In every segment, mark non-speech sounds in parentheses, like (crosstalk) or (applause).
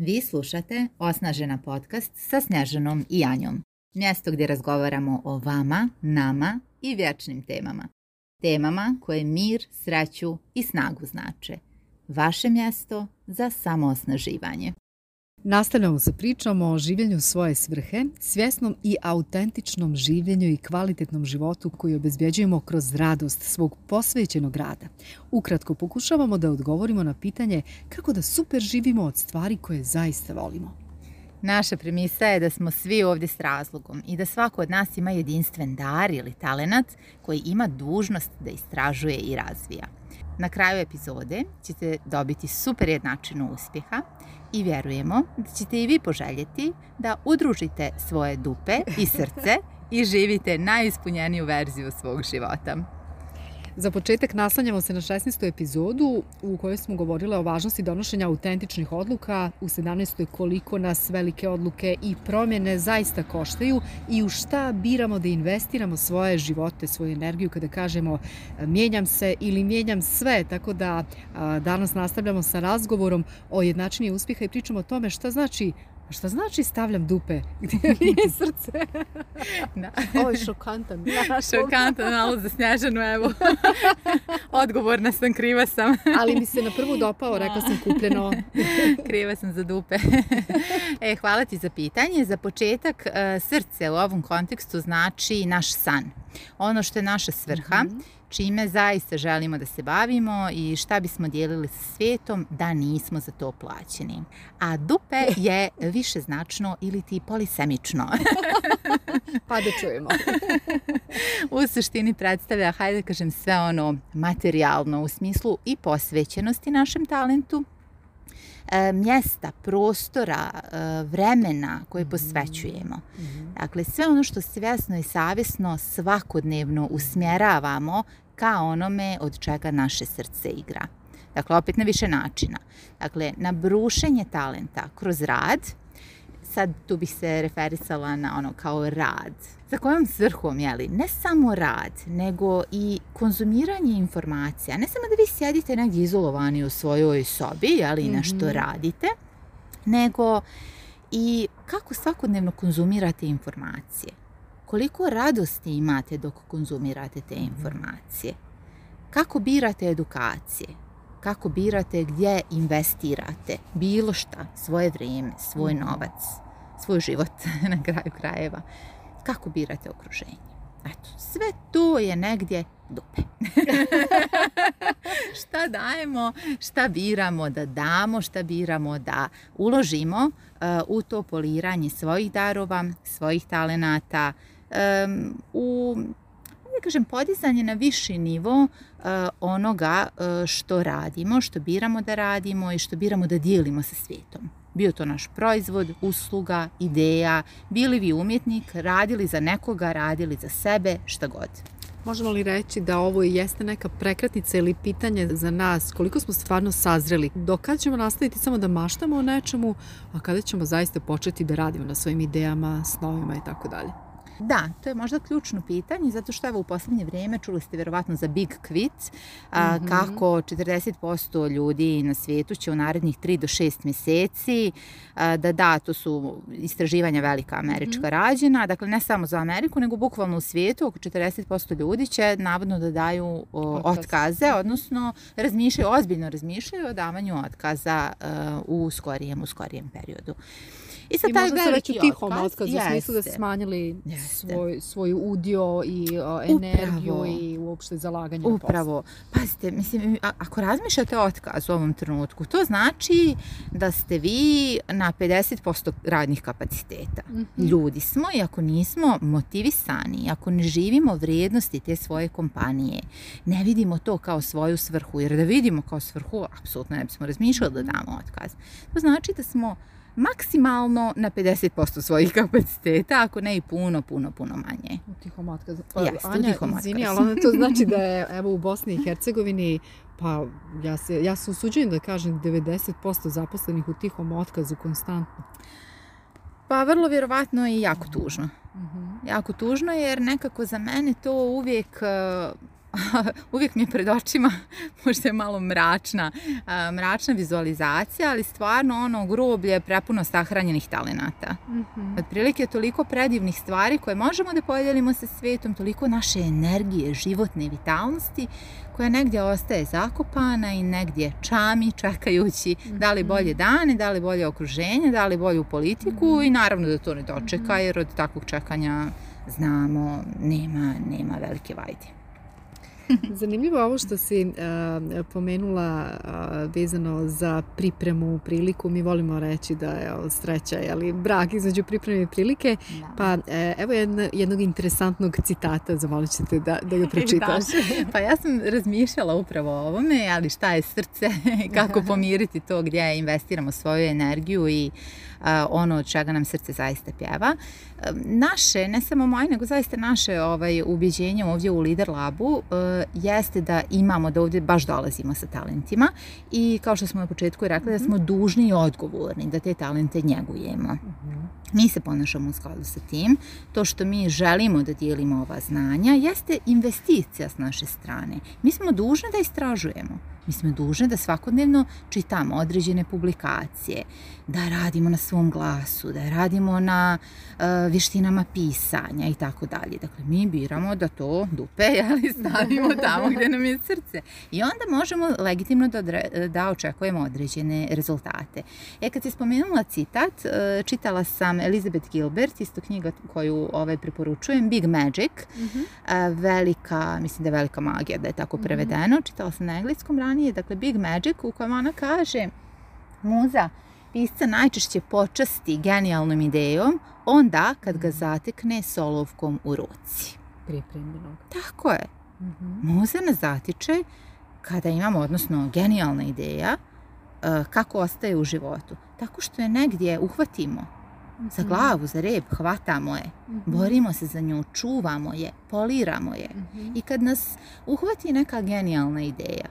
Vi slušate Osnažena podcast sa Snježanom i Anjom, Mjesto gdje razgovaramo o vama, nama i vječnim temama. Temama koje mir, sreću i snagu znače. Vaše mjesto za samoosnaživanje. Nastavljamo sa pričom o življenju svoje svrhe, svjesnom i autentičnom življenju i kvalitetnom životu koji obezbjeđujemo kroz radost svog posvećenog rada. Ukratko pokušavamo da odgovorimo na pitanje kako da super živimo od stvari koje zaista volimo. Naša premisa je da smo svi ovdje s razlogom i da svako od nas ima jedinstven dar ili talenat koji ima dužnost da istražuje i razvija. Na kraju epizode ćete dobiti super jednačinu uspjeha i vjerujemo da ćete i vi poželjeti da udružite svoje dupe i srce (laughs) i živite najispunjeniju verziju svog života. Za početak naslanjamo se na 16. epizodu u kojoj smo govorile o važnosti donošenja autentičnih odluka, u 17. koliko nas velike odluke i promjene zaista koštaju i u šta biramo da investiramo svoje živote, svoju energiju kada kažemo e, mijenjam se ili mijenjam sve, tako da danas nastavljamo sa razgovorom o jednačini uspjeha i pričamo o tome šta znači a što znači stavljam dupe (laughs) gdje nije srce? da. (laughs) Ovo je šokantan. šokantan malo za Snježanu, evo. (laughs) Odgovorna sam, kriva sam. Ali mi se na prvu dopao, rekla sam kupljeno. kriva sam za dupe. e, hvala ti za pitanje. Za početak, e, srce u ovom kontekstu znači naš san. Ono što je naša svrha. Mhm čime zaista želimo da se bavimo i šta bismo dijelili sa svijetom da nismo za to plaćeni. A dupe (laughs) je više značno ili ti polisemično. (laughs) pa da čujemo. (laughs) u suštini predstavlja, hajde kažem, sve ono materijalno u smislu i posvećenosti našem talentu, E, mjesta, prostora, e, vremena koje mhm. posvećujemo. Mhm. Dakle, sve ono što svjesno i savjesno svakodnevno usmjeravamo ka onome od čega naše srce igra. Dakle, opet na više načina. Dakle, na brušenje talenta kroz rad, sad tu bih se referisala na ono kao rad. Za kojom svrhom, jeli? Ne samo rad, nego i konzumiranje informacija. Ne samo da vi sjedite negdje izolovani u svojoj sobi, jeli, na što mhm. radite, nego i kako svakodnevno konzumirate informacije. Koliko radosti imate dok konzumirate te mhm. informacije. Kako birate edukacije kako birate gdje investirate bilo šta, svoje vrijeme, svoj mhm. novac, svoj život (laughs) na kraju krajeva. Kako birate okruženje? Eto, sve to je negdje dupe. (laughs) šta dajemo, šta biramo da damo, šta biramo da uložimo uh, u to poliranje svojih darova, svojih talenata, um, u kažem, podizanje na viši nivo e, onoga e, što radimo, što biramo da radimo i što biramo da dijelimo sa svijetom. Bio to naš proizvod, usluga, ideja, bili vi umjetnik, radili za nekoga, radili za sebe, šta god. Možemo li reći da ovo jeste neka prekretnica ili pitanje za nas koliko smo stvarno sazreli? Do kada ćemo nastaviti samo da maštamo o nečemu, a kada ćemo zaista početi da radimo na svojim idejama, snovima i tako dalje? Da, to je možda ključno pitanje, zato što evo u poslednje vrijeme čuli ste vjerovatno za Big Quit, mhm. kako 40% ljudi na svijetu će u narednih 3 do 6 mjeseci, da da, to su istraživanja velika američka mhm. rađena, dakle ne samo za Ameriku, nego bukvalno u svijetu oko 40% ljudi će navodno da daju otkaze, odnosno razmišljaju, ozbiljno razmišljaju o davanju otkaza u skorijem, u skorijem periodu. I sad I taj možda već u tihom otkazu u smislu da smanjili svoj, udio i e, energiju i uopšte zalaganje Upravo. Pazite, mislim, ako razmišljate o otkazu u ovom trenutku, to znači da ste vi na 50% radnih kapaciteta. Mhm. Ljudi smo i ako nismo motivisani, ako ne živimo vrijednosti te svoje kompanije, ne vidimo to kao svoju svrhu, jer da vidimo kao svrhu, apsolutno ne bismo razmišljali da mhm. damo otkaz. To znači da smo maksimalno na 50% svojih (laughs) kapaciteta, ako ne i puno, puno, puno manje. u tihom otkazu pa Jeste, Zini, ali ono to znači da je (laughs) evo, u Bosni i Hercegovini pa ja se, ja se usuđujem da kažem 90% zaposlenih u tihom otkazu konstantno. Pa vrlo vjerovatno i jako tužno. mm Jako tužno jer nekako za mene to uvijek (laughs) uvijek mi je pred očima, (laughs) možda je malo mračna, mračna vizualizacija, ali stvarno ono groblje prepuno sahranjenih talenata. mm Otprilike toliko predivnih stvari koje možemo da podijelimo sa svetom toliko naše energije, životne vitalnosti koja negdje ostaje zakopana i negdje čami čekajući da li mhm. bolje dane, da li bolje okruženje, da li bolju politiku mhm. i naravno da to ne dočeka mhm. jer od takvog čekanja znamo nema, nema velike vajde. (laughs) Zanimljivo ovo što si eh, pomenula eh, vezano za pripremu u priliku. Mi volimo reći da je ovo sreća, ali brak između pripreme i prilike. Pa eh, evo jednog interesantnog citata, zamolit ćete da, da ga (laughs) pročitaš. (laughs) pa ja sam razmišljala upravo o ovome, ali šta je srce, kako pomiriti to gdje investiramo svoju energiju i ono od čega nam srce zaista pjeva naše, ne samo moje, nego zaista naše ovaj, ubjeđenje ovdje u Lider Labu e, jeste da imamo, da ovdje baš dolazimo sa talentima i kao što smo na početku i rekli, da mhm. smo dužni i odgovorni da te talente njegujemo. Mhm. Mi se ponašamo u skladu sa tim. To što mi želimo da dijelimo ova znanja jeste investicija s naše strane. Mi smo dužni da istražujemo. Mi smo dužni da svakodnevno čitamo određene publikacije, da radimo na svom glasu, da radimo na uh, vještinama pisanja i tako dalje. Dakle, mi biramo da to dupe, ali (laughs) stavimo tamo gdje nam je srce. I onda možemo legitimno da, da očekujemo određene rezultate. E, kad se spomenula citat, eh, čitala sam Elizabeth Gilbert, isto knjiga koju ovaj preporučujem, Big Magic, mhm. eh, velika, mislim da je velika magija da je tako mhm. prevedeno, čitala sam na engleskom ranije, dakle Big Magic u kojem ona kaže, muza, pisca najčešće počasti genijalnom idejom onda kad ga mhm. zatekne solovkom u ruci. Pripremljenog. Tako je. Mhm. Muze na Muza nas zatiče kada imamo, odnosno genijalna ideja, e, kako ostaje u životu. Tako što je negdje uhvatimo za mhm. glavu, za rep, hvatamo je, borimo se za nju, čuvamo je, poliramo je. I kad nas uhvati neka genijalna ideja,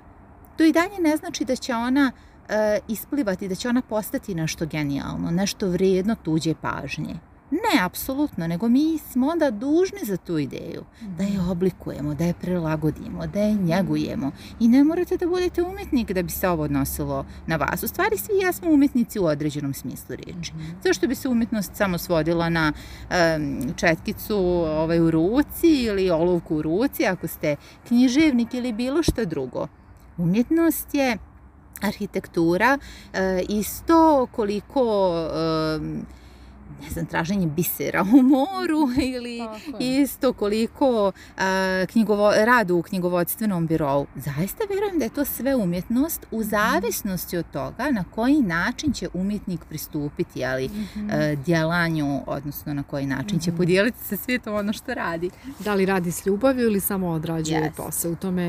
to i dalje ne znači da će ona E, isplivati da će ona postati nešto genijalno, nešto vrijedno tuđe pažnje. Ne, apsolutno, nego mi smo onda dužni za tu ideju. Da je mhm. oblikujemo, da je prilagodimo, da je njegujemo. I ne morate da budete umjetnik da bi se ovo odnosilo na vas. U stvari svi ja smo umjetnici u određenom smislu riječi. Mhm. Zašto bi se umjetnost samo svodila na četkicu ovaj, u ruci ili olovku u ruci ako ste književnik ili bilo što drugo. Umjetnost je arhitektura e, isto koliko ne znam, traženje bisera u moru ili isto koliko radu u knjigovodstvenom birovu. Zaista vjerujem da je to sve umjetnost u mhm. zavisnosti od toga na koji način će umjetnik pristupiti ali, mhm. djelanju, odnosno na koji način će mhm. podijeliti sa svijetom ono što radi. Da li radi s ljubavlju ili samo odrađuje posao. U tome,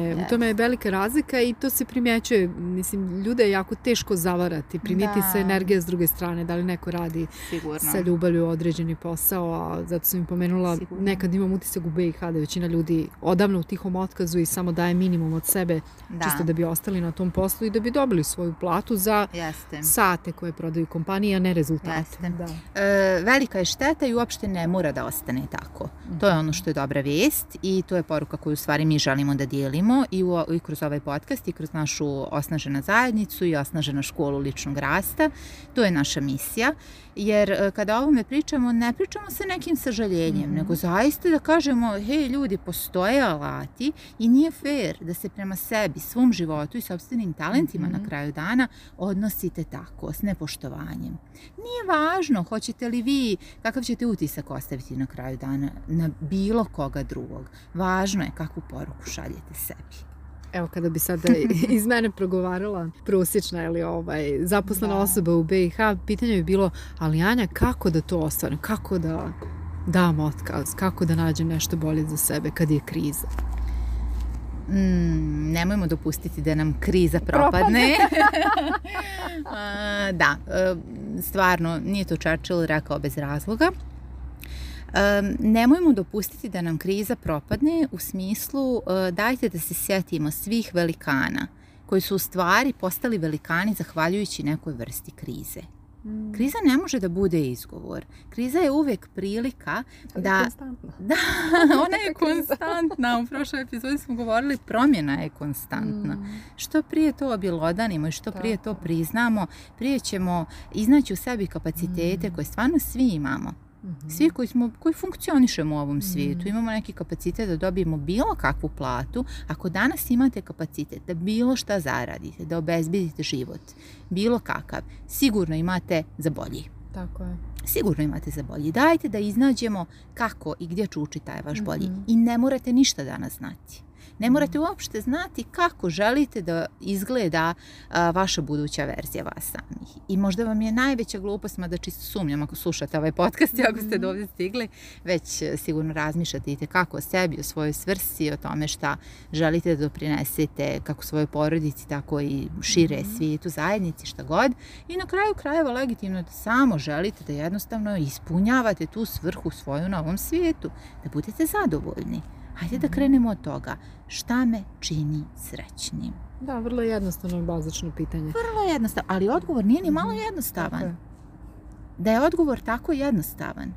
je velika razlika i to se primjećuje. Mislim, ljude je jako teško zavarati, primijeti se energija s druge strane, da li neko radi Sigurno. sa ljubavom? ubalu određeni posao, a zato sam im pomenula, nekad imam utisak u BiH da većina ljudi odavno u tihom otkazu i samo daje minimum od sebe, da. čisto da bi ostali na tom poslu i da bi dobili svoju platu za Jeste. sate koje prodaju kompanije, a ne rezultate. Da. E, velika je šteta i uopšte ne mora da ostane tako. To je mhm. ono što je dobra vest i to je poruka koju u stvari mi želimo da dijelimo i, u, i kroz ovaj podcast i kroz našu osnažena zajednicu i osnažena školu ličnog rasta. To je naša misija jer e, kada o ovome pričamo, ne pričamo sa nekim sažaljenjem, nego mhm. zaista da kažemo, hej ljudi, postoje alati i nije fair da se prema sebi, svom životu i sobstvenim talentima na mhm. kraju dana odnosite tako, s nepoštovanjem. Nije važno hoćete li vi, kakav ćete utisak ostaviti na kraju dana na bilo koga drugog. Važno je kakvu poruku šaljete sebi. Evo kada bi sada (laughs) iz mene progovarala prosječna ili ovaj, zaposlena osoba u BiH, pitanje bi bilo, ali Anja, kako da to ostvarim? Kako da dam otkaz? Kako da nađem nešto bolje za sebe kad je kriza? Mm, nemojmo dopustiti da nam kriza propadne. (laughs) da, e, stvarno, nije to Churchill rekao bez razloga. Nemojmo dopustiti da nam kriza propadne u smislu e, dajte da se sjetimo svih velikana koji su u stvari postali velikani zahvaljujući nekoj vrsti krize. Mm. Kriza ne može da bude izgovor. Kriza je uvijek prilika da... Konstantna. (laughs) Da, (laughs) ona je konstantna. U prošloj epizodi smo govorili promjena je konstantna. Mm. Što prije to objelodanimo i što prije to priznamo, prije ćemo iznaći u sebi kapacitete mm. koje stvarno svi imamo Mhm. Svi koji, smo, koji funkcionišemo u ovom mhm. svijetu, imamo neki kapacitet da dobijemo bilo kakvu platu, ako danas imate kapacitet da bilo šta zaradite, da obezbedite život, bilo kakav, sigurno imate za bolji. Tako je. Sigurno imate za bolji. Dajte da iznađemo kako i gdje čuči taj vaš bolji. Mhm. I ne morate ništa danas znati. Ne morate uopšte znati kako želite da izgleda vaša buduća verzija vas samih. I možda vam je najveća glupost, mada čisto sumnjam ako slušate ovaj podcast i ako ste do mhm. ovdje stigli, već e, sigurno razmišljate i kako o sebi, o svojoj svrsi, o tome šta želite da doprinesete kako svojoj porodici, tako i šire mhm. svijetu, zajednici, šta god. I na kraju krajeva legitimno da samo želite da jednostavno ispunjavate tu svrhu svoju na ovom svijetu, da budete zadovoljni. Hajde da krenemo od toga. Šta me čini srećnim? Da, vrlo jednostavno i bazično pitanje. Vrlo jednostavno, ali odgovor nije ni malo mhm. jednostavan. Da je odgovor tako jednostavan,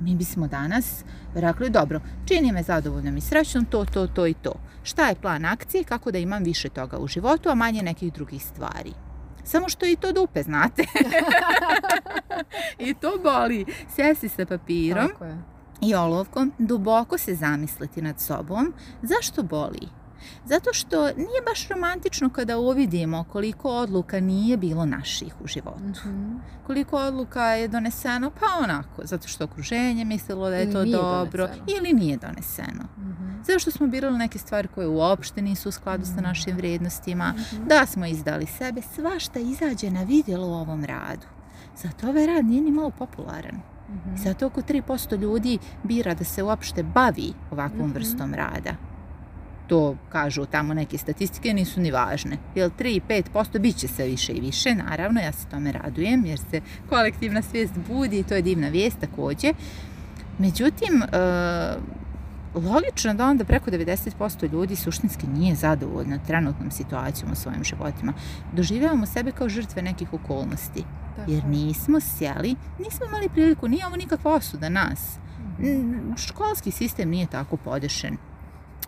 mi bismo danas rekli dobro, čini me zadovoljnom i srećnom to, to, to i to. Šta je plan akcije, kako da imam više toga u životu, a manje nekih drugih stvari. Samo što i to dupe, znate. (laughs) I to boli. Sjesi sa papirom. Tako je i olovkom duboko se zamisliti nad sobom zašto boli. Zato što nije baš romantično kada uvidimo koliko odluka nije bilo naših u životu. Mhm. Koliko odluka je doneseno pa onako, zato što okruženje mislilo da je to dobro ili nije doneseno. Mm Zato što smo birali neke stvari koje uopšte nisu u skladu sa mhm. našim vrijednostima, mhm. da smo izdali sebe, svašta izađe na vidjelo u ovom radu. Zato ovaj rad nije ni malo popularan. Zato oko 3% ljudi bira da se uopšte bavi ovakvom mhm. vrstom rada. To kažu tamo neke statistike, nisu ni važne. Jel 3 i 5% bit će se više i više, naravno, ja se tome radujem jer se kolektivna svijest budi i to je divna vijest također. Međutim, e, logično da onda preko 90% ljudi suštinski nije zadovoljno trenutnom situacijom u svojim životima. Doživljavamo sebe kao žrtve nekih okolnosti jer nismo sjeli, nismo imali priliku, nije ovo nikakva osuda nas. Mhm. Školski sistem nije tako podešen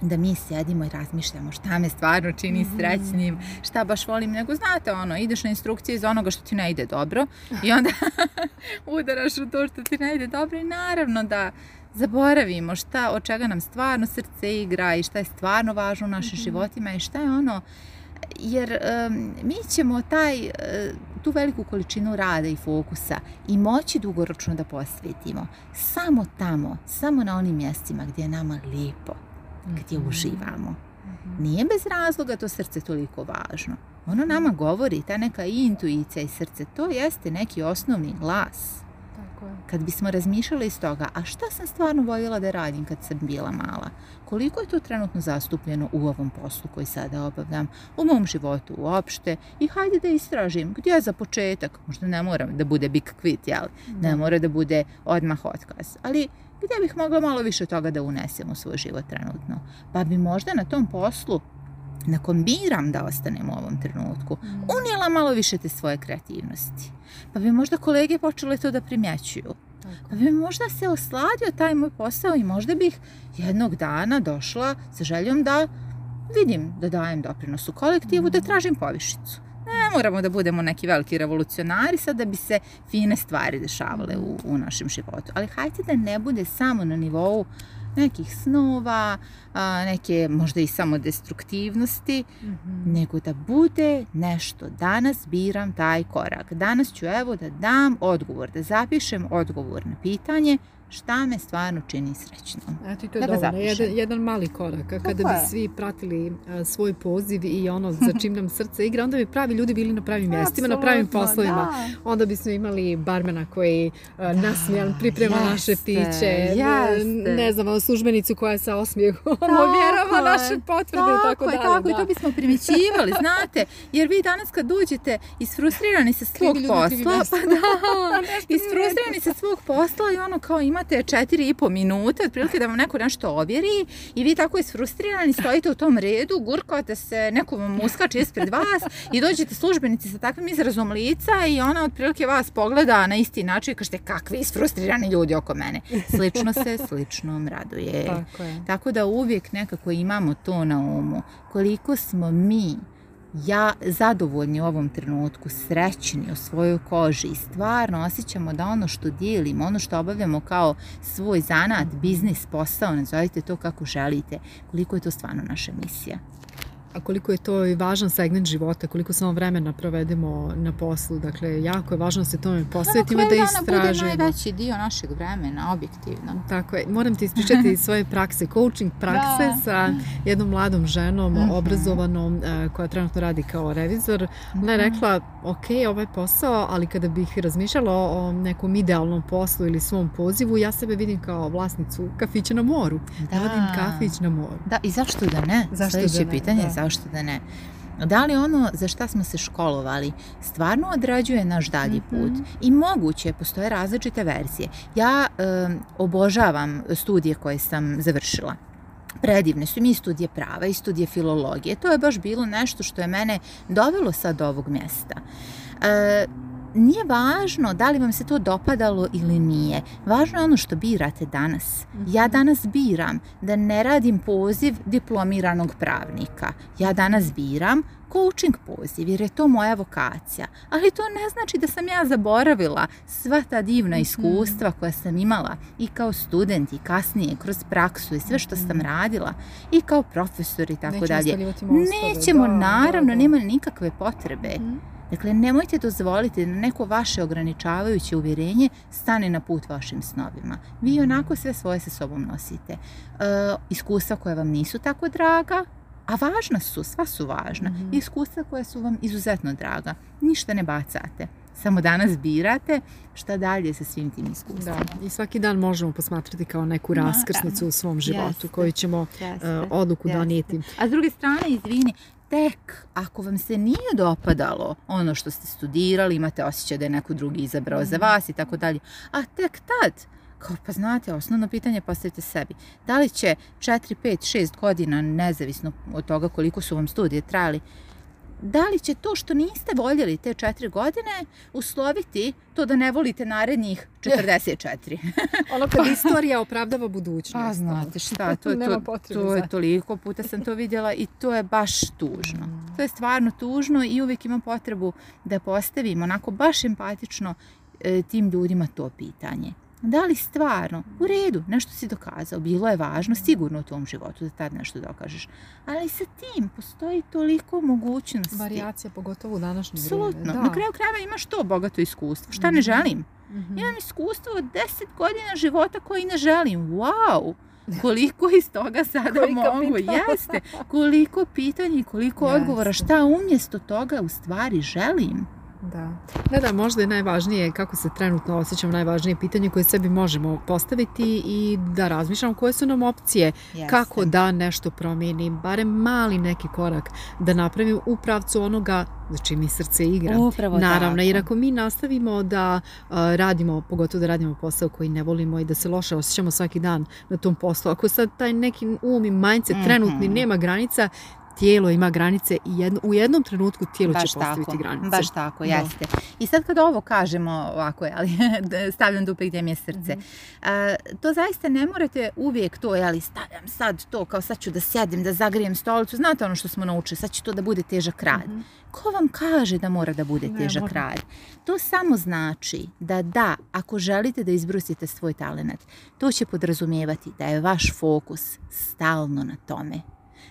da mi sjedimo i razmišljamo šta me stvarno čini mhm. srećnim, šta baš volim, nego znate ono, ideš na instrukcije iz onoga što ti ne ide dobro i onda (laughs) udaraš u to što ti ne ide dobro i naravno da zaboravimo šta, od čega nam stvarno srce igra i šta je stvarno važno u našim mhm. životima i šta je ono jer mi ćemo taj, e, tu veliku količinu rada i fokusa i moći dugoročno da posvetimo samo tamo, samo na onim mjestima gdje je nama lijepo, gdje mhm. uživamo. Mhm. Nije bez razloga to srce toliko važno. Ono nama govori, ta neka intuicija i srce, to jeste neki osnovni glas tako je. Kad bismo razmišljali iz toga, a šta sam stvarno voljela da radim kad sam bila mala? Koliko je to trenutno zastupljeno u ovom poslu koji sada obavljam, u mom životu uopšte i hajde da istražim gdje za početak, možda ne moram da bude big quit, jel? Mm. Ne mora da bude odmah otkaz, ali gdje bih mogla malo više toga da unesem u svoj život trenutno? Pa bi možda na tom poslu na biram da ostanem u ovom trenutku, mm. unijela malo više te svoje kreativnosti. Pa bi možda kolege počele to da primjećuju. Pa bi možda se osladio taj moj posao i možda bih jednog dana došla sa željom da vidim da dajem doprinos u kolektivu, da mm. tražim povišicu. Ne moramo da budemo neki veliki revolucionari sad da bi se fine stvari dešavale u, u našem životu. Ali hajde da ne bude samo na nivou nekih snova, neke možda i samodestruktivnosti, mm nego da bude nešto. Danas biram taj korak. Danas ću evo da dam odgovor, da zapišem odgovor na pitanje šta me stvarno čini srećno. Eto to je jedan, mali korak. kada bi svi pratili svoj poziv i ono (laughs) za čim nam srce igra, onda bi pravi ljudi bili na pravim mjestima, na pravim poslovima. Onda bismo imali barmena koji nas nasmijan priprema naše piće, ne znam, ono, službenicu koja sa osmijehom (laughs) objerova ono, naše potvrde tako i tako dalje. To i to bismo primjećivali, znate, jer vi danas kad dođete isfrustrirani sa svog posla, (laughs) pa da, isfrustrirani sa svog posla i ono kao ima imate 4,5 minute, otprilike da vam neko nešto ovjeri i vi tako isfrustrirani stojite u tom redu, gurkate se, neko vam uskače ispred vas i dođete službenici sa takvim izrazom lica i ona otprilike vas pogleda na isti način i kažete kakvi isfrustrirani ljudi oko mene. Slično se sličnom raduje. Tako, tako da uvijek nekako imamo to na umu. Koliko smo mi ja zadovoljni u ovom trenutku, srećni u svojoj koži i stvarno osjećamo da ono što dijelimo, ono što obavljamo kao svoj zanat, biznis, posao, nazovite to kako želite, koliko je to stvarno naša misija a koliko je to i važan segment života, koliko samo vremena provedemo na poslu. Dakle, jako je važno da se tome posvetimo, da istražujemo. bude najveći dio našeg vremena, objektivno. Tako je. Moram ti ispričati (laughs) svoje prakse, coaching prakse sa jednom mladom ženom, mhm. obrazovanom, e, koja trenutno radi kao revizor. Ona je mhm. rekla, ok, ovaj posao, ali kada bih razmišljala o nekom idealnom poslu ili svom pozivu, ja sebe vidim kao vlasnicu kafića na moru. Da. kafić na moru. Da, i zašto da ne? Zašto da ne? pitanje, da ne. Da li ono za šta smo se školovali stvarno odrađuje naš dalji mhm. put? I moguće, postoje različite verzije. Ja obožavam studije koje sam završila. Predivne su mi i studije prava i studije filologije. To je baš bilo nešto što je mene dovelo sad do ovog mjesta. E, nije važno da li vam se to dopadalo ili nije. Važno je ono što birate danas. Mhm. Ja danas biram da ne radim poziv diplomiranog pravnika. Ja danas biram coaching poziv jer je to moja vokacija. Ali to ne znači da sam ja zaboravila sva ta divna mhm. iskustva koja sam imala i kao student i kasnije kroz praksu i sve što sam mhm. radila i kao profesor i tako dalje. Nećemo, naravno, nema nikakve potrebe. Dakle, nemojte dozvoliti da neko vaše ograničavajuće uvjerenje stane na put vašim snovima. Vi onako sve svoje sa sobom nosite. E, iskustva koja vam nisu tako draga, a važna su, sva su važna. Mhm. Iskustva koja su vam izuzetno draga. Ništa ne bacate. Samo danas birate šta dalje sa svim tim iskustvima. i svaki dan možemo posmatrati kao neku raskrsnicu u svom životu koju ćemo e, odluku donijeti. A s druge strane, izvini, tek ako vam se nije dopadalo ono što ste studirali, imate osjećaj da je neko drugi izabrao za mhm. vas i tako dalje, a tek tad kao pa znate, osnovno pitanje postavite sebi. Da li će 4, 5, 6 godina, nezavisno od toga koliko su vam studije trajali, da li će to što niste voljeli te četiri godine usloviti to da ne volite narednih 44. (laughs) (laughs) ono kad istorija opravdava budućnost. Pa znate šta, to je, toliko puta sam to vidjela i to je baš tužno. Mm. To je stvarno tužno i uvijek imam potrebu da postavim onako baš empatično e, tim ljudima to pitanje. Da li stvarno? U redu, nešto si dokazao. Bilo je važno sigurno u tom životu da tad nešto dokažeš. Ali sa tim postoji toliko mogućnosti. Variacija, pogotovo u vrijeme. Absolutno. Na kraju krajeva imaš to bogato iskustvo. Šta ne mhm. želim? Mhm. Imam iskustvo od deset godina života koji ne želim. Wow! koliko iz toga sada mogu, jeste, koliko pitanja i koliko odgovora, šta umjesto toga u stvari želim. Da. da, da, možda je najvažnije kako se trenutno osjećamo, najvažnije pitanje koje sebi možemo postaviti i da razmišljamo koje su nam opcije, kako da nešto promijenim, barem mali neki korak da napravim u pravcu onoga znači mi srce igra. Naravno, jer ako mi nastavimo da radimo, pogotovo da radimo posao koji ne volimo i da se loše osjećamo svaki dan na tom poslu, ako sad taj neki um i mindset trenutni mhm. nema granica, tijelo ima granice i u jednom trenutku tijelo baš će postaviti tako, granice. Baš tako, jeste. I sad kad ovo kažemo ovako, ali (laughs) stavljam dupe gdje mi je srce, mhm. to zaista ne morate uvijek to, ali stavljam sad to, kao sad ću da sjedim, da zagrijem stolicu, znate ono što smo naučili, sad će to da bude težak rad. Mm. Ko vam kaže da mora da bude težak rad? To samo znači da da, ako želite da izbrusite svoj talent, to će podrazumijevati da je vaš fokus stalno na tome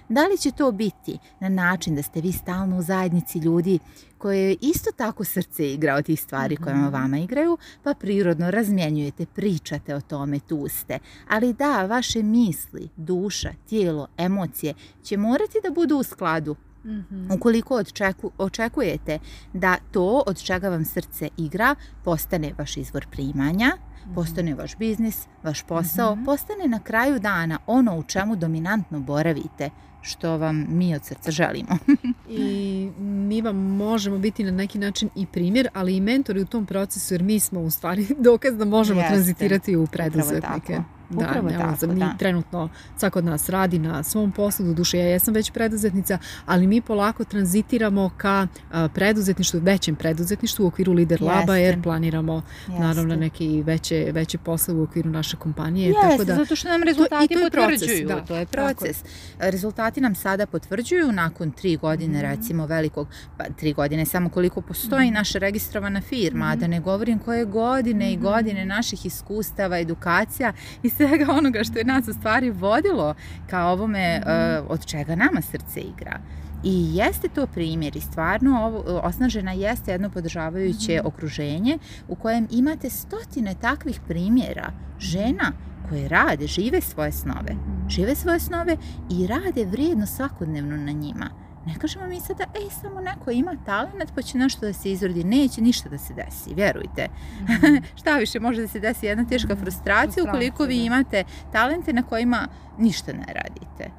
da li će to biti na način da ste vi stalno u zajednici ljudi koje isto tako srce igra od tih stvari koje mhm. vam vama igraju, pa prirodno razmjenjujete, pričate o tome, tu ste. Ali da, vaše misli, duša, tijelo, emocije će morati da budu u skladu mhm. Ukoliko očekujete da to od čega vam srce igra postane vaš izvor primanja, mhm. postane vaš biznis, vaš posao, postane na kraju dana ono u čemu dominantno boravite, što vam mi od srca želimo. (laughs) I mi vam možemo biti na neki način i primjer, ali i mentori u tom procesu jer mi smo u stvari (laughs) dokaz da možemo Jeste. tranzitirati u preduzetnike. Da, Upravo tako, da. trenutno svak od nas radi na svom poslu, do duše ja jesam već preduzetnica, ali mi polako tranzitiramo ka preduzetništvu, većem preduzetništvu u okviru Lider Laba, jer planiramo naravno neke veće, veće posle u okviru naše kompanije. Jeste, tako da, zato što nam rezultati to, to potvrđuju. Proces, da, to je proces. Rezultati nam sada potvrđuju nakon tri godine, mm. recimo velikog, pa tri godine samo koliko postoji mm. naša registrovana firma, a mm. da ne govorim koje godine i godine naših iskustava, edukacija i svega onoga što je nas u stvari vodilo ka ovome mhm. e, od čega nama srce igra. I jeste to primjer i stvarno osnažena jeste jedno podržavajuće mhm. okruženje u kojem imate stotine takvih primjera žena koje rade, žive svoje snove. Mhm. Žive svoje snove i rade vrijedno svakodnevno na njima. Ne kažemo mi sada, ej, samo neko ima talent pa će nešto da se izrodi. Neće ništa da se desi, vjerujte. Mhm. (laughs) Šta više može da se desi jedna teška mhm. frustracija ukoliko vi imate talente na kojima ništa ne radite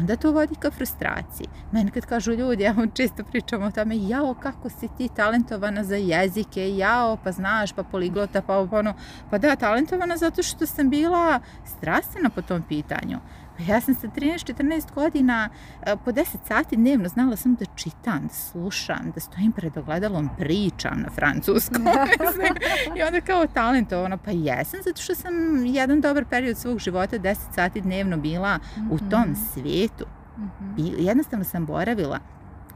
onda to vodi ka frustraciji. Meni kad kažu ljudi, ja vam često pričam o tome, jao kako si ti talentovana za jezike, jao pa znaš, pa poliglota, pa, pa ono, pa da, talentovana zato što sam bila strastena po tom pitanju. Ja sam sa 13-14 godina e, po 10 sati dnevno znala sam da čitam, da slušam, da stojim pred ogledalom, pričam na francuskom. (laughs) I onda kao talentovana. pa jesam, zato što sam jedan dobar period svog života 10 sati dnevno bila u mhm. tom svijetu. Mm-hmm. Jednostavno sam boravila.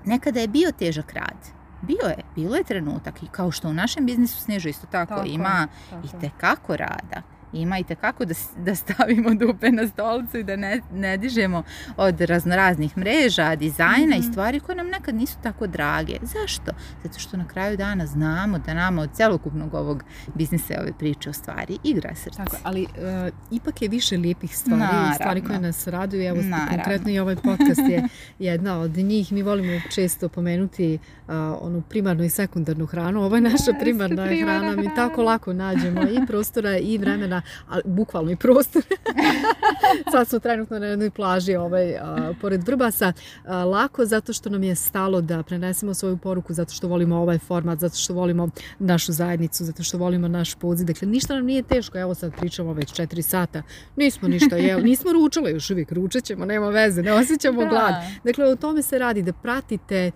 Nekada je bio težak rad. Bio je, bilo je trenutak i kao što u našem biznisu snežu isto tako, ima tako. i tekako rada imajte kako da, da stavimo dupe na stolcu i da ne, ne dižemo od raznoraznih mreža, dizajna i mhm. stvari koje nam nekad nisu tako drage. Zašto? Zato što na kraju dana znamo da nama od celokupnog ovog biznisa ove priče o stvari igra srce. Tako, ali e, ipak je više lijepih stvari, Naravno. stvari koje nas raduju. Evo, konkretno i ovaj podcast je (laughs) jedna od njih. Mi volimo često pomenuti e, onu primarnu i sekundarnu hranu. Ovo je naša primarna hrana. Mi tako lako nađemo i prostora i vremena vremena, bukvalno i prostor. (laughs) Sad smo trenutno na jednoj plaži ovaj, pored Vrbasa. lako zato što nam je stalo da prenesemo svoju poruku, zato što volimo ovaj format, zato što volimo našu zajednicu, zato što volimo naš poziv. Dakle, ništa nam nije teško. Evo sad pričamo već četiri sata. Nismo ništa (laughs) jeli, nismo ručali, još uvijek, ručat ćemo, nema veze, ne osjećamo glad. Dakle, o tome se radi, da pratite,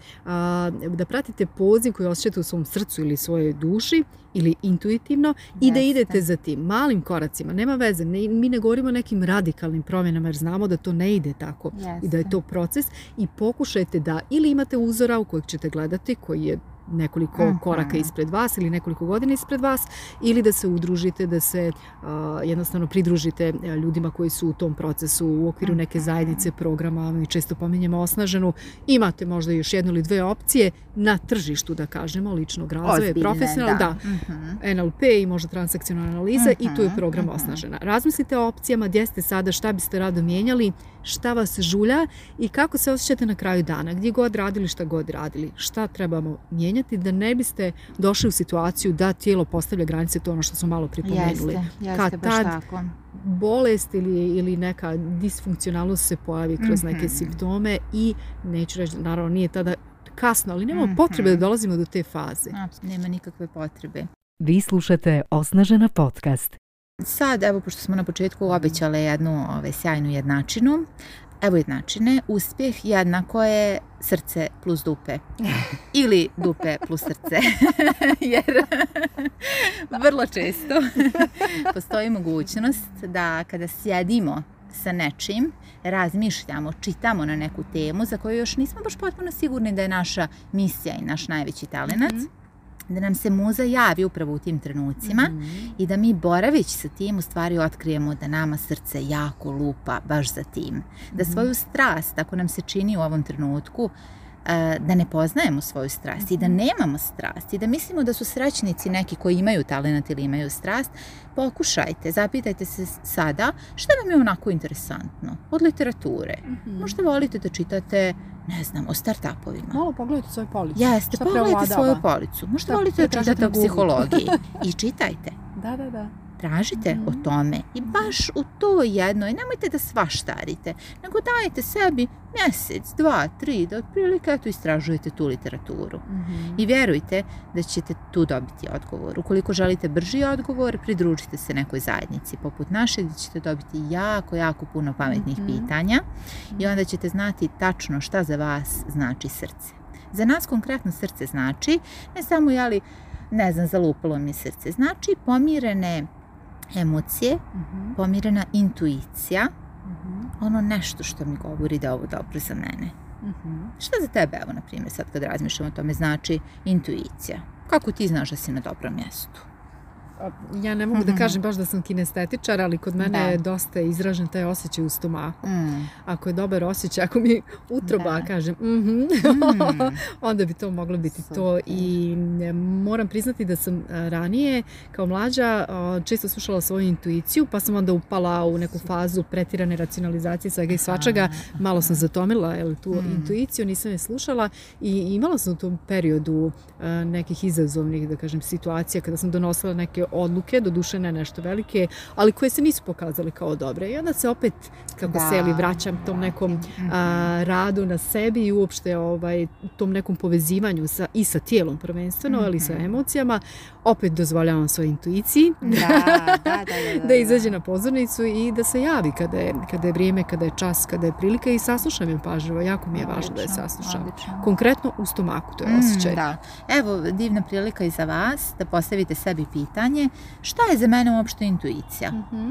da pratite poziv koji osjećate u svom srcu ili svojoj duši ili intuitivno i da idete za tim malim koracima, nema veze, mi ne govorimo o nekim radikalnim promjenama jer znamo da to ne ide tako i da je to proces i pokušajte da ili imate uzora u kojeg ćete gledati koji je nekoliko mhm. koraka ispred vas ili nekoliko godina ispred vas ili da se udružite, da se jednostavno pridružite e, ljudima koji su u tom procesu u okviru neke mhm. zajednice programa, mi često pominjemo osnaženu, imate možda još jednu ili dve opcije na tržištu da kažemo, ličnog razvoja, profesionalno, da, da. Mhm. NLP i možda transakcionalna analiza i tu je program osnažena. Razmislite o opcijama gdje ste sada, šta biste rado mijenjali, šta vas žulja i kako se osjećate na kraju dana, gdje god radili, šta god radili, šta trebamo mijenjati da ne biste došli u situaciju da tijelo postavlja granice, to je ono što smo malo pripomenuli. Kad bolest ili, neka disfunkcionalnost se pojavi kroz mhm. neke simptome i neću reći, naravno nije tada kasno, ali nemamo potrebe da mhm. dolazimo do te faze. nema nikakve potrebe. Vi slušate Osnažena podcast. Sad, evo, pošto smo na početku obećale jednu ove, sjajnu jednačinu, evo jednačine, uspjeh jednako je srce plus dupe. (laughs) Ili dupe plus srce. (laughs) Jer vrlo često (laughs) postoji mogućnost da kada sjedimo sa nečim, razmišljamo, čitamo na neku temu za koju još nismo baš potpuno sigurni da je naša misija i naš najveći talenac, mhm da nam se muza javi upravo u tim trenucima mhm. i da mi boravići sa tim u stvari otkrijemo da nama srce jako lupa baš za tim. Da mhm. svoju strast, ako nam se čini u ovom trenutku, da ne poznajemo svoju strast i da mhm. nemamo strast i da mislimo da su srećnici neki koji imaju talent ili imaju strast, pokušajte, zapitajte se sada što vam je onako interesantno od literature. Mhm. Možda volite da čitate ne znam, o startupovima. Malo pogledajte svoju policu. Jeste, pogledajte svoju policu. Možda volite da čitate o psihologiji. (laughs) I čitajte. da, da, da. Tražite o mm. tome i baš u to I nemojte da svaštarite, nego dajte sebi mjesec, dva, tri, da otprilike tu istražujete tu literaturu. Mhm. I vjerujte da ćete tu dobiti odgovor. Ukoliko želite brži odgovor, pridružite se nekoj zajednici poput naše gdje ćete dobiti jako, jako puno pametnih mhm. pitanja i onda ćete znati tačno šta za vas znači srce. Za nas konkretno srce znači ne samo jeli ne znam, zalupalo mi srce. Znači pomirene emocije, mhm. pomirena intuicija, mhm. ono nešto što mi govori da je ovo dobro za mene. Mhm. Što za tebe, evo, na primjer, sad kad razmišljam o tome, znači intuicija? Kako ti znaš da si na dobrom mjestu? ja ne mogu da mhm. kažem baš da sam kinestetičar, ali kod mene je dosta izražen taj osjećaj u stomaku. Mm. Ako je dobar osjećaj, ako mi utroba kažem, mm. (laughs) onda bi to moglo biti to. I e, moram priznati da sam e, ranije kao mlađa često slušala svoju intuiciju, pa sam onda upala u neku fazu pretirane racionalizacije svega i svačega. Malo sam zatomila jel, tu mm. intuiciju, nisam je slušala i imala sam u tom periodu e, nekih izazovnih, da kažem, situacija kada sam donosila neke odluke, doduše ne nešto velike, ali koje se nisu pokazale kao dobre. I onda se opet, kako se vraćam tom nekom mhm. radu na sebi i uopšte ovaj, tom nekom povezivanju i sa tijelom prvenstveno, ali i sa mhm. emocijama, opet dozvoljavam svojoj intuiciji (laughs) da, da, izađe na pozornicu i da se javi kada je, vrijeme, kada je čas, kada je prilika i saslušam je pažljivo. Jako mi je važno da je saslušam. Konkretno u stomaku to je mm, osjećaj. Evo, divna prilika i za vas da postavite sebi pitanje šta je za mene uopšte intuicija. Mhm.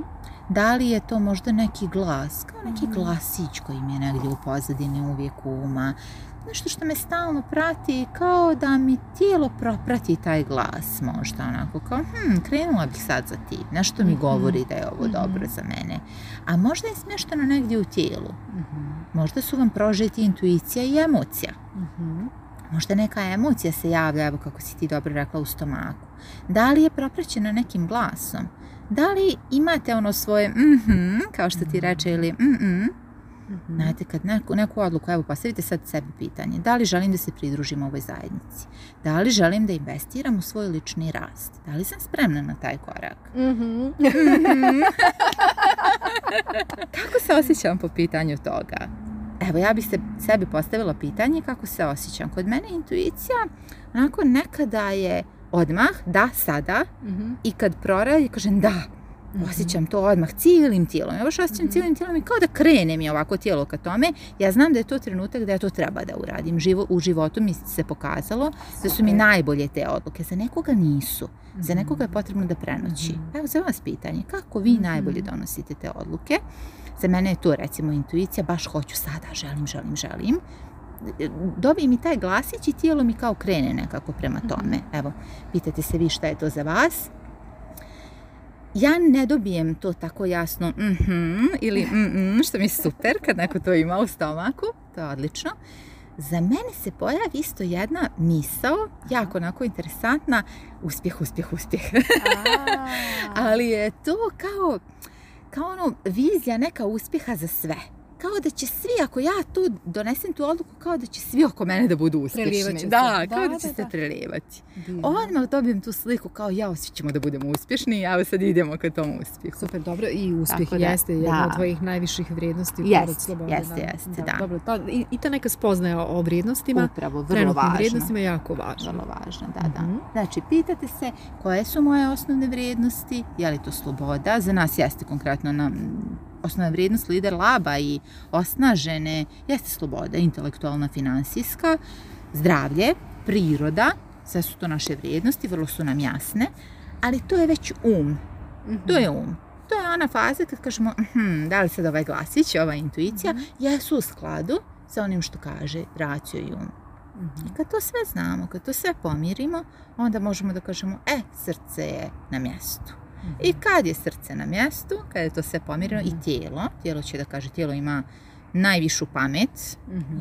Da li je to možda neki glas, kao neki mm glasić koji mi je negdje u pozadini uvijek uma. Nešto što me stalno prati kao da mi tijelo proprati taj glas možda onako kao hm, krenula bih sad za ti. nešto mi mhm. govori da je ovo mhm. dobro za mene. A možda je smješteno negdje u tijelu. Možda su vam prožeti intuicija i emocija. Možda neka emocija se javlja, evo kako si ti dobro rekla, u stomaku. Da li je propraćena nekim glasom? Da li imate ono svoje mhm, kao što ti mhm. reče ili mhm? mhm. Znate, kad neku, odluku, evo postavite sad sebi pitanje, da li želim da se pridružim ovoj zajednici? Da li želim da investiram u svoj lični rast? Da li sam spremna na taj korak? Mhm. (laughs) kako se osjećam po pitanju toga? Evo, ja bih se, sebi postavila pitanje kako se osjećam. Kod mene intuicija, onako, nekada je odmah, da, sada. Mhm. I kad proradi, kažem da. Mhm. Osjećam to odmah cijelim tijelom. Ja baš osjećam mm-hmm. cijelim tijelom i kao da krene mi ovako tijelo ka tome. Ja znam da je to trenutak da ja to treba da uradim. Živo, u životu mi se pokazalo da su mi najbolje te odluke. Za nekoga nisu. Za mhm. nekoga je potrebno da prenoći. Evo za vas pitanje. Kako vi najbolje donosite te odluke? Za mene je to recimo intuicija. Baš hoću sada. Želim, želim, želim dobijem mi taj glasić i tijelo mi kao krene nekako prema mhm. tome. Evo, pitate se vi šta je to za vas. Ja ne dobijem to tako jasno mhm ili mhm", što mi je super kad neko to ima u stomaku, to je odlično. Za mene se pojavi isto jedna misao, jako onako interesantna, uspjeh, uspjeh, uspjeh. (laughs) Ali je to kao, kao ono vizija neka uspjeha za sve kao da će svi, ako ja tu donesem tu odluku, kao da će svi oko mene da budu uspješni. Da, da, kao da, će da, se prelijevati. Odmah dobijem tu sliku kao ja svi da budemo uspješni i sad idemo ka tom uspjehu. Super, dobro i uspjeh jeste jedna od tvojih najviših vrijednosti. Jeste, jeste, jeste, da. Dobro, i, to ta neka spoznaja o vrijednostima, Upravo, vrlo važna. vrijednostima je jako važna. Vrlo važna, da, da. Mhm. Znači, pitate se koje su moje osnovne vrijednosti, je li to sloboda, za nas jeste konkretno na osnovna vrijednost lider laba i osnažene jeste sloboda, intelektualna, finansijska, zdravlje, priroda, sve su to naše vrijednosti, vrlo su nam jasne, ali to je već um. Mhm. To je um. To je ona faza kad kažemo, mhm, da li sad ovaj glasić, ova intuicija, mhm. jesu u skladu sa onim što kaže racio i um. I kad to sve znamo, kad to sve pomirimo, onda možemo da kažemo, e, srce je na mjestu. I kad je srce na mjestu, kad je to sve pomireno i tijelo, tijelo će da kaže, tijelo ima najvišu pamet mhm.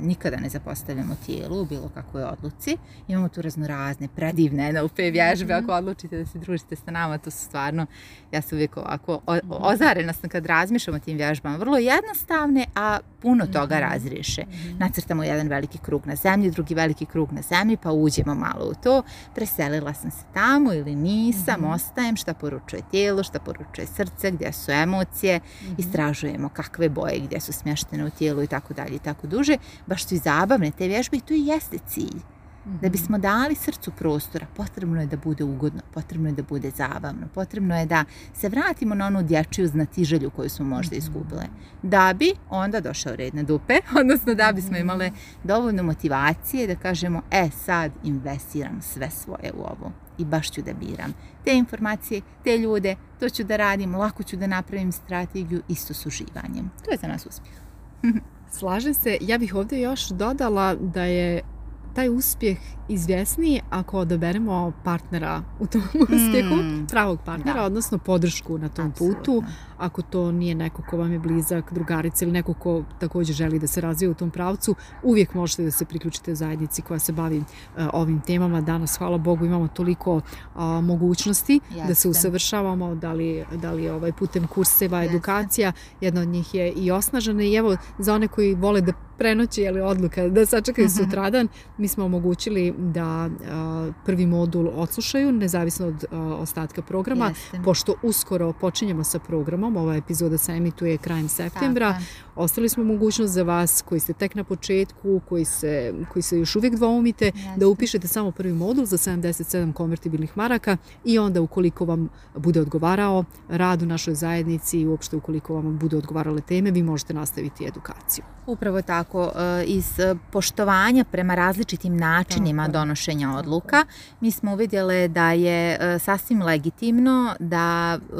nikada ne zapostavljamo tijelu u bilo kakvoj odluci. Imamo tu raznorazne predivne NLP vježbe. mm Ako odlučite da se družite sa nama, to su stvarno, ja sam uvijek ovako o- mhm. ozarena sam kad razmišljam o tim vježbama. Vrlo jednostavne, a puno toga mhm. razriješe. Nacrtamo jedan veliki krug na zemlji, drugi veliki krug na zemlji, pa uđemo malo u to. Preselila sam se tamo ili nisam, ostajem, šta poručuje tijelo, šta poručuje srce, gdje su emocije. Istražujemo kakve boje, gdje su smeštene u tijelu i tako dalje i tako duže, baš su i zabavne te vježbe i to i jeste cilj. Da mhm. bismo dali srcu prostora, potrebno je da bude ugodno, potrebno je da bude zabavno, potrebno je da se vratimo na onu dječju znatiželju koju smo možda mhm. izgubile. Da bi onda došao red na dupe, (laughs) odnosno da bismo mhm. imale dovoljno motivacije da kažemo e sad investiram sve svoje u ovo i baš ću da biram te informacije, te ljude, to ću da radim, lako ću da napravim strategiju isto s To je za nas uspjeh. (laughs) Slažem se, ja bih ovdje još dodala da je taj uspjeh izvjesniji ako odaberemo partnera u tom (laughs) uspjehu, mm. pravog partnera, odnosno podršku na tom putu, ako to nije neko ko vam je blizak, drugarica ili neko ko također želi da se razvije u tom pravcu, uvijek možete da se priključite u zajednici koja se bavi e, ovim temama. Danas, hvala Bogu, imamo toliko mogućnosti da se usavršavamo, da li, da ovaj putem kurseva, edukacija, jedna od njih je i osnažena i evo za one koji vole da prenoći je odluka da sačekaju mhm. sutradan, mi smo omogućili da prvi modul odslušaju nezavisno od ostatka programa, pošto uskoro počinjemo sa programom ova epizoda se emituje krajem septembra. Ostali smo mogućnost za vas koji ste tek na početku, koji se, još uvijek dvoumite, da upišete samo prvi modul za 77 konvertibilnih maraka i onda ukoliko vam bude odgovarao rad u našoj zajednici i uopšte ukoliko vam bude odgovarale teme, vi možete nastaviti edukaciju. Upravo tako, e, iz poštovanja prema različitim načinima donošenja odluka, mi smo uvidjele da je e, sasvim legitimno da e,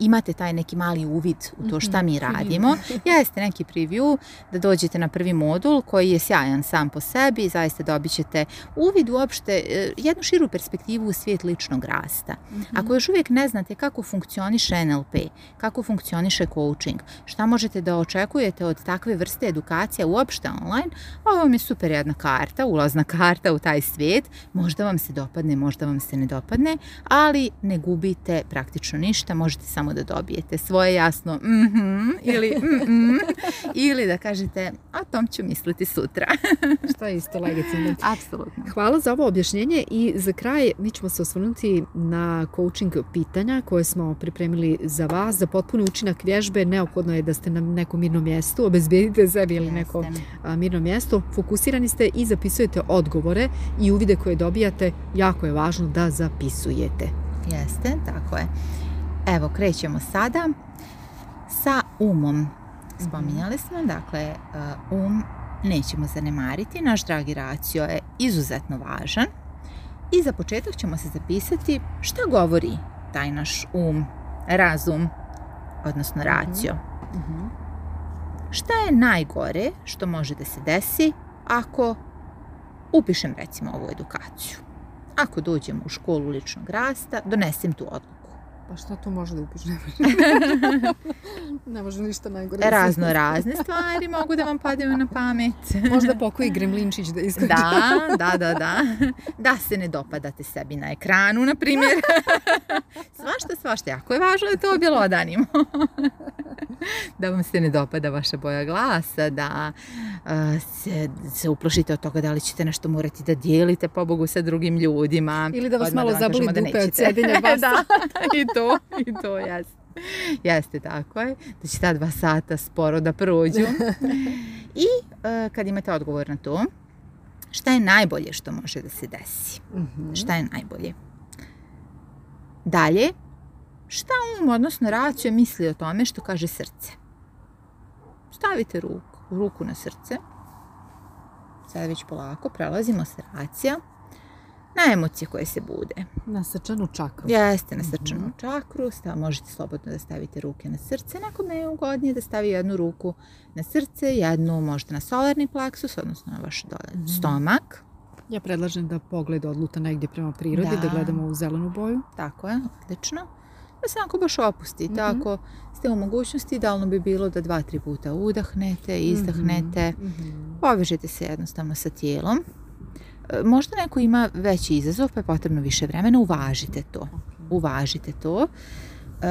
imate taj neki mali uvid u to šta mhm, mi mhm. radimo. Jeste neki preview da dođete na prvi modul koji je sjajan sam po sebi i zaista dobit ćete uvid uopšte e, jednu širu perspektivu u svijet ličnog rasta. Mhm. Ako još uvijek ne znate kako funkcioniše NLP, kako funkcioniše coaching, šta možete da očekujete od takve vrste edukacija uopšte online, ovo vam je super jedna karta, ulazna (laughs) karta u taj svijet. Možda vam se dopadne, možda vam se ne dopadne, ali ne gubite praktično ništa, možete samo da dobijete svoje jasno mhm ili mhm ili da kažete o tom ću misliti sutra. (laughs) Što je isto legitimno. Apsolutno. Hvala za ovo objašnjenje i za kraj mi ćemo se osvrnuti na coaching pitanja koje smo pripremili za vas. Za potpuni učinak vježbe neophodno je da ste na nekom mirnom mjestu, obezbijedite sebi ili neko mirno mjesto, fokusirani ste i zapisujete odgovore i uvide koje dobijate, jako je važno da zapisujete. Jeste, tako je. Evo, krećemo sada sa umom. Spominjali mhm. smo, dakle, uh, um nećemo zanemariti. Naš dragi racio je izuzetno važan. I za početak ćemo se zapisati šta govori taj naš um, razum, odnosno mhm. racio. Mhm. Šta je najgore što može da se desi ako upišem recimo ovu edukaciju? Ako dođem u školu ličnog rasta, donesem tu odluku pa što to može da upiš? (laughs) ne može ništa najgore. Razno razne stvari mogu da vam padaju na pamet. Možda pokoji Gremlinčić da izgleda. Da, da, da, da. Da se ne dopadate sebi na ekranu, na primjer. (laughs) Svašta, svašta. Jako je važno da to objelodanimo. da vam se ne dopada vaša boja glasa, da se, se uplošite od toga da li ćete nešto morati da dijelite, pobogu, sa drugim ljudima. Ili da vas malo da dupe od (laughs) da, to i to, jeste. Jeste, tako je. će znači, ta dva sata sporo da prođu. I e, kad imate odgovor na to, šta je najbolje što može da se desi? Mhm. Šta je najbolje? Dalje, šta um, odnosno racio misli o tome što kaže srce? Stavite ruku, ruku na srce. Sada već polako prelazimo s racija na emocije koje se bude. Na srčanu čakru. Jeste, na srčanu mhm. čakru. možete slobodno da stavite ruke na srce. Nekome je ugodnije da stavi jednu ruku na srce, jednu možda na solarni plaksus, odnosno na vaš mhm. stomak. Ja predlažem da pogled odluta negdje prema prirodi, da, gledamo u zelenu boju. Tako je, odlično. Da se onako baš opustite. tako. Mhm. Ako ste u mogućnosti, idealno bi bilo da dva, tri puta udahnete, izdahnete, povežete se jednostavno sa tijelom. E, možda neko ima veći izazov pa je potrebno više vremena, uvažite to. Uvažite to. E,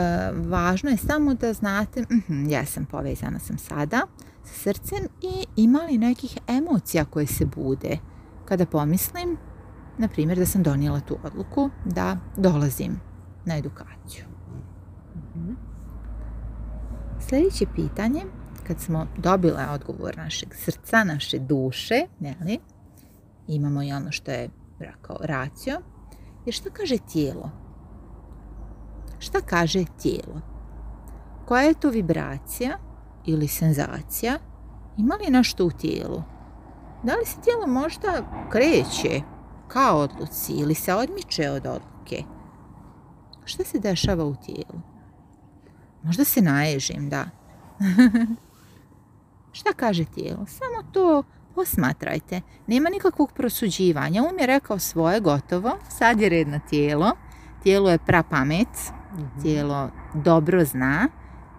važno je samo da znate, mhm, jesam povezana sam sada sa srcem i ima li nekih emocija koje se bude kada pomislim, na primjer, da sam donijela tu odluku da dolazim na edukaciju. Mhm. Sljedeće pitanje, kad smo dobile odgovor našeg srca, naše duše, ne li, Imamo i ono što je rekao racio. Jer što kaže tijelo? Šta kaže tijelo? Koja je to vibracija ili senzacija? Ima li nešto u tijelu? Da li se tijelo možda kreće ka odluci ili se odmiče od odluke? Šta se dešava u tijelu? Možda se naježim, da. (laughs) šta kaže tijelo? Samo to Posmatrajte, nema nikakvog prosuđivanja. Um je rekao svoje, gotovo, sad je red na tijelo. Tijelo je pra pamet. Mhm. tijelo dobro zna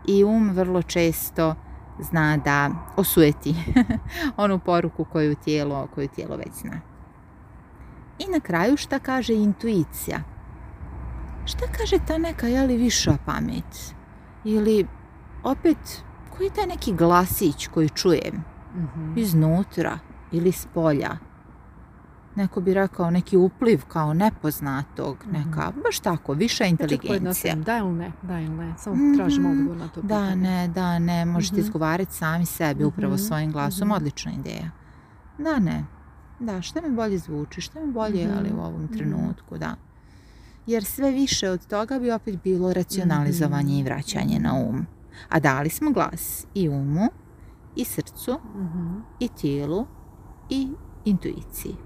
i um vrlo često zna da osujeti (laughs) onu poruku koju tijelo, koju tijelo već zna. I na kraju šta kaže intuicija? Šta kaže ta neka, li viša pamet? Ili opet, koji je taj neki glasić koji čujem? mm nutra iznutra ili s polja. Neko bi rekao neki upliv kao nepoznatog, mhm. neka, baš tako, više znači, inteligencija. Da ili ne, da ili ne, samo mhm. tražimo odgovor na to Da, ne, da, ne, možete mhm. izgovarati sami sebi upravo svojim glasom, odlična ideja. Da, ne, da, što mi bolje zvuči, što mi bolje ali u ovom trenutku, da. Jer sve više od toga bi opet bilo racionalizovanje i vraćanje na um. A dali smo glas i umu i srcu mhm. i tijelu i intuiciji.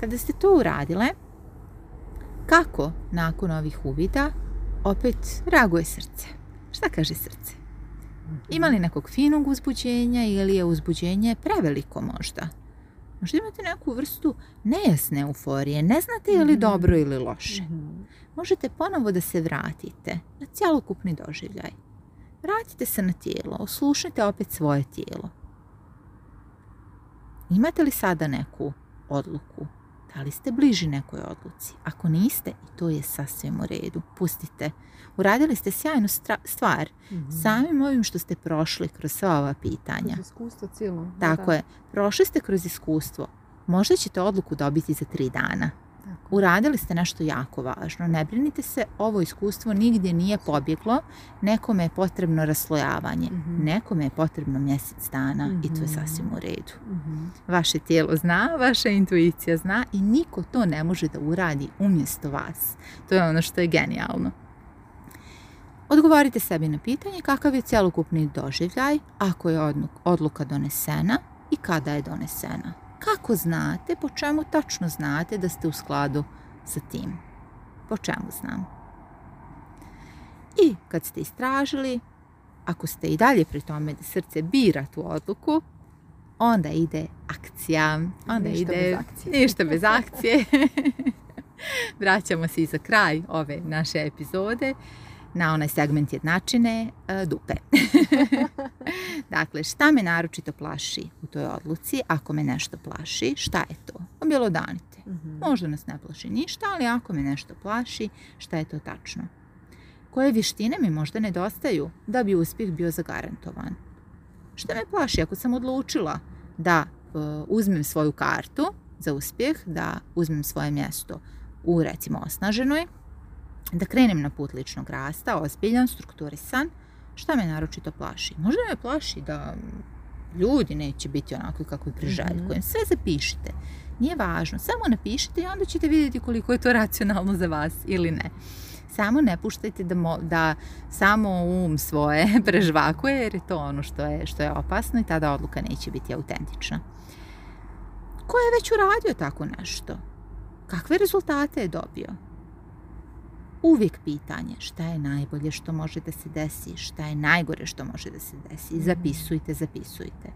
Kada ste to uradile, kako nakon ovih uvida opet reaguje srce? Šta kaže srce? Mhm. Ima li nekog finog uzbuđenja ili je uzbuđenje preveliko možda? Možda imate neku vrstu nejasne euforije, ne znate je li mhm. dobro ili loše. Možete ponovo da se vratite na cjelokupni doživljaj. Vratite se na tijelo, oslušajte opet svoje tijelo. Imate li sada neku odluku? Da li ste bliži nekoj odluci? Ako niste, i to je sasvim u redu. Pustite. Uradili ste sjajnu stvar. Mm-hmm. Samim ovim što ste prošli kroz sva ova pitanja. Kroz iskustvo cijelo. Tako je. Prošli ste kroz iskustvo. Možda ćete odluku dobiti za tri dana. Uradili ste nešto jako važno. Ne brinite se, ovo iskustvo nigdje nije pobjeglo. Nekome je potrebno raslojavanje. Mhm. Nekome je potrebno mjesec dana i to je mhm. sasvim u redu. Mhm. Vaše tijelo zna, vaša intuicija zna i niko to ne može da uradi umjesto vas. To je ono što je genijalno. Odgovorite sebi na pitanje kakav je cjelokupni doživljaj ako je odluka donesena i kada je donesena. Kako znate, po čemu tačno znate da ste u skladu sa tim? Po čemu znam? I kad ste istražili, ako ste i dalje pri tome da srce bira tu odluku, onda ide akcija. Onda ide bez Ništa bez (laughs) akcije. (laughs) Vraćamo se i za kraj ove naše epizode na onaj segment jednačine e, dupe. (laughs) dakle, šta me naročito plaši u toj odluci, ako me nešto plaši, šta je to? Objelodanite. danite. Mhm. Možda nas ne plaši ništa, ali ako me nešto plaši, šta je to tačno? Koje vištine mi možda nedostaju da bi uspjeh bio zagarantovan? Šta me plaši ako sam odlučila da e, uzmem svoju kartu za uspjeh, da uzmem svoje mjesto u recimo osnaženoj, da krenem na put ličnog rasta, ozbiljan, strukturisan, šta me naročito plaši? Možda me plaši da ljudi neće biti onako kako priželjkujem. Mhm. Sve zapišite. Nije važno. Samo napišite i onda ćete vidjeti koliko je to racionalno za vas ili ne. Samo ne puštajte da, da samo um svoje (laughs) prežvakuje jer je to ono što je, što je opasno i tada odluka neće biti autentična. Ko je već uradio tako nešto? Kakve rezultate je dobio? uvijek pitanje šta je najbolje što može da se desi, šta je najgore što može da se desi. Mhm. Zapisujte, zapisujte.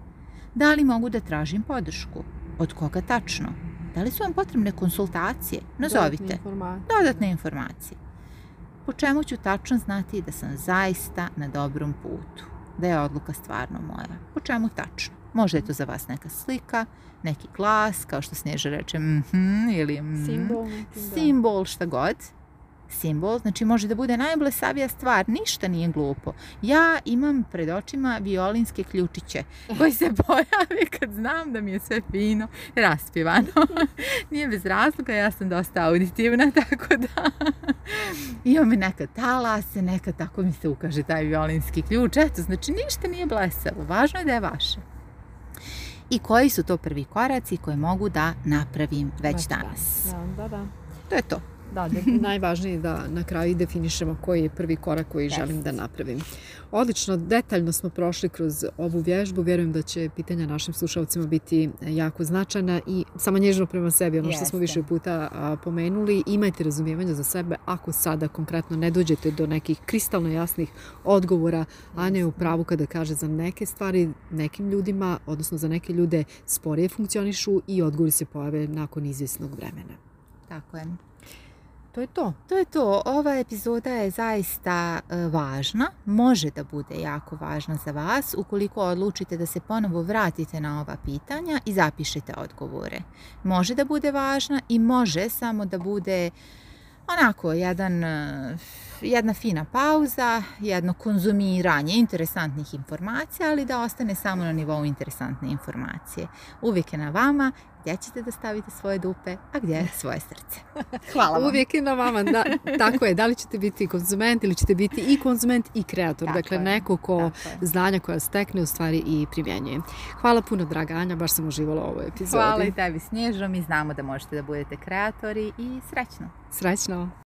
Da li mogu da tražim podršku? Od koga tačno? Da li su vam potrebne konsultacije? Nazovite. Dodatne informacije. Dodatne Po čemu ću tačno znati da sam zaista na dobrom putu? Da je odluka stvarno moja. Po čemu tačno? Možda je to za vas neka slika, neki glas, kao što snježe reče mhm, ili mhm. simbol, simbol, šta god simbol, znači može da bude najblesavija stvar, ništa nije glupo. Ja imam pred očima violinske ključiće koji se (laughs) pojavi kad znam da mi je sve fino raspivano. (laughs) nije bez razloga, ja sam dosta auditivna, (laughs) tako da imam neka talase, neka tako mi se ukaže taj violinski ključ. Eto, znači ništa nije blesavo, važno je da je vaše i koji su to prvi koraci koje mogu da napravim već danas. Da, da, da. To je to. Da, da, (laughs) najvažnije je da na kraju definišemo koji je prvi korak koji želim da napravim. Odlično, detaljno smo prošli kroz ovu vježbu. Vjerujem da će pitanja našim slušalcima biti e, jako značajna i samo nježno prema sebi, ono što smo više puta pomenuli. Imajte razumijevanja za sebe ako sada konkretno ne dođete do nekih kristalno jasnih odgovora, a ne u pravu kada kaže za neke stvari nekim ljudima, odnosno za neke ljude sporije funkcionišu i odgovori se pojave nakon izvjesnog vremena. Tako je to je to. To je to. Ova epizoda je zaista e, važna. Može da bude jako važna za vas ukoliko odlučite da se ponovo vratite na ova pitanja i zapišete odgovore. Može da bude važna i može samo da bude onako jedan e, jedna fina pauza, jedno konzumiranje interesantnih informacija, ali da ostane samo na nivou interesantne informacije. Uvijek je na vama gdje ćete da stavite svoje dupe, a gdje svoje srce. (laughs) Hvala vam. Uvijek je na vama, da, tako je, da li ćete biti konzument ili ćete biti i konzument i kreator, dakle neko ko znanja koja stekne u stvari i primjenjuje. Hvala puno, draga Anja, baš sam uživala ovoj epizodi. Hvala i tebi Snježo, mi znamo da možete da budete kreatori i srećno. Srećno.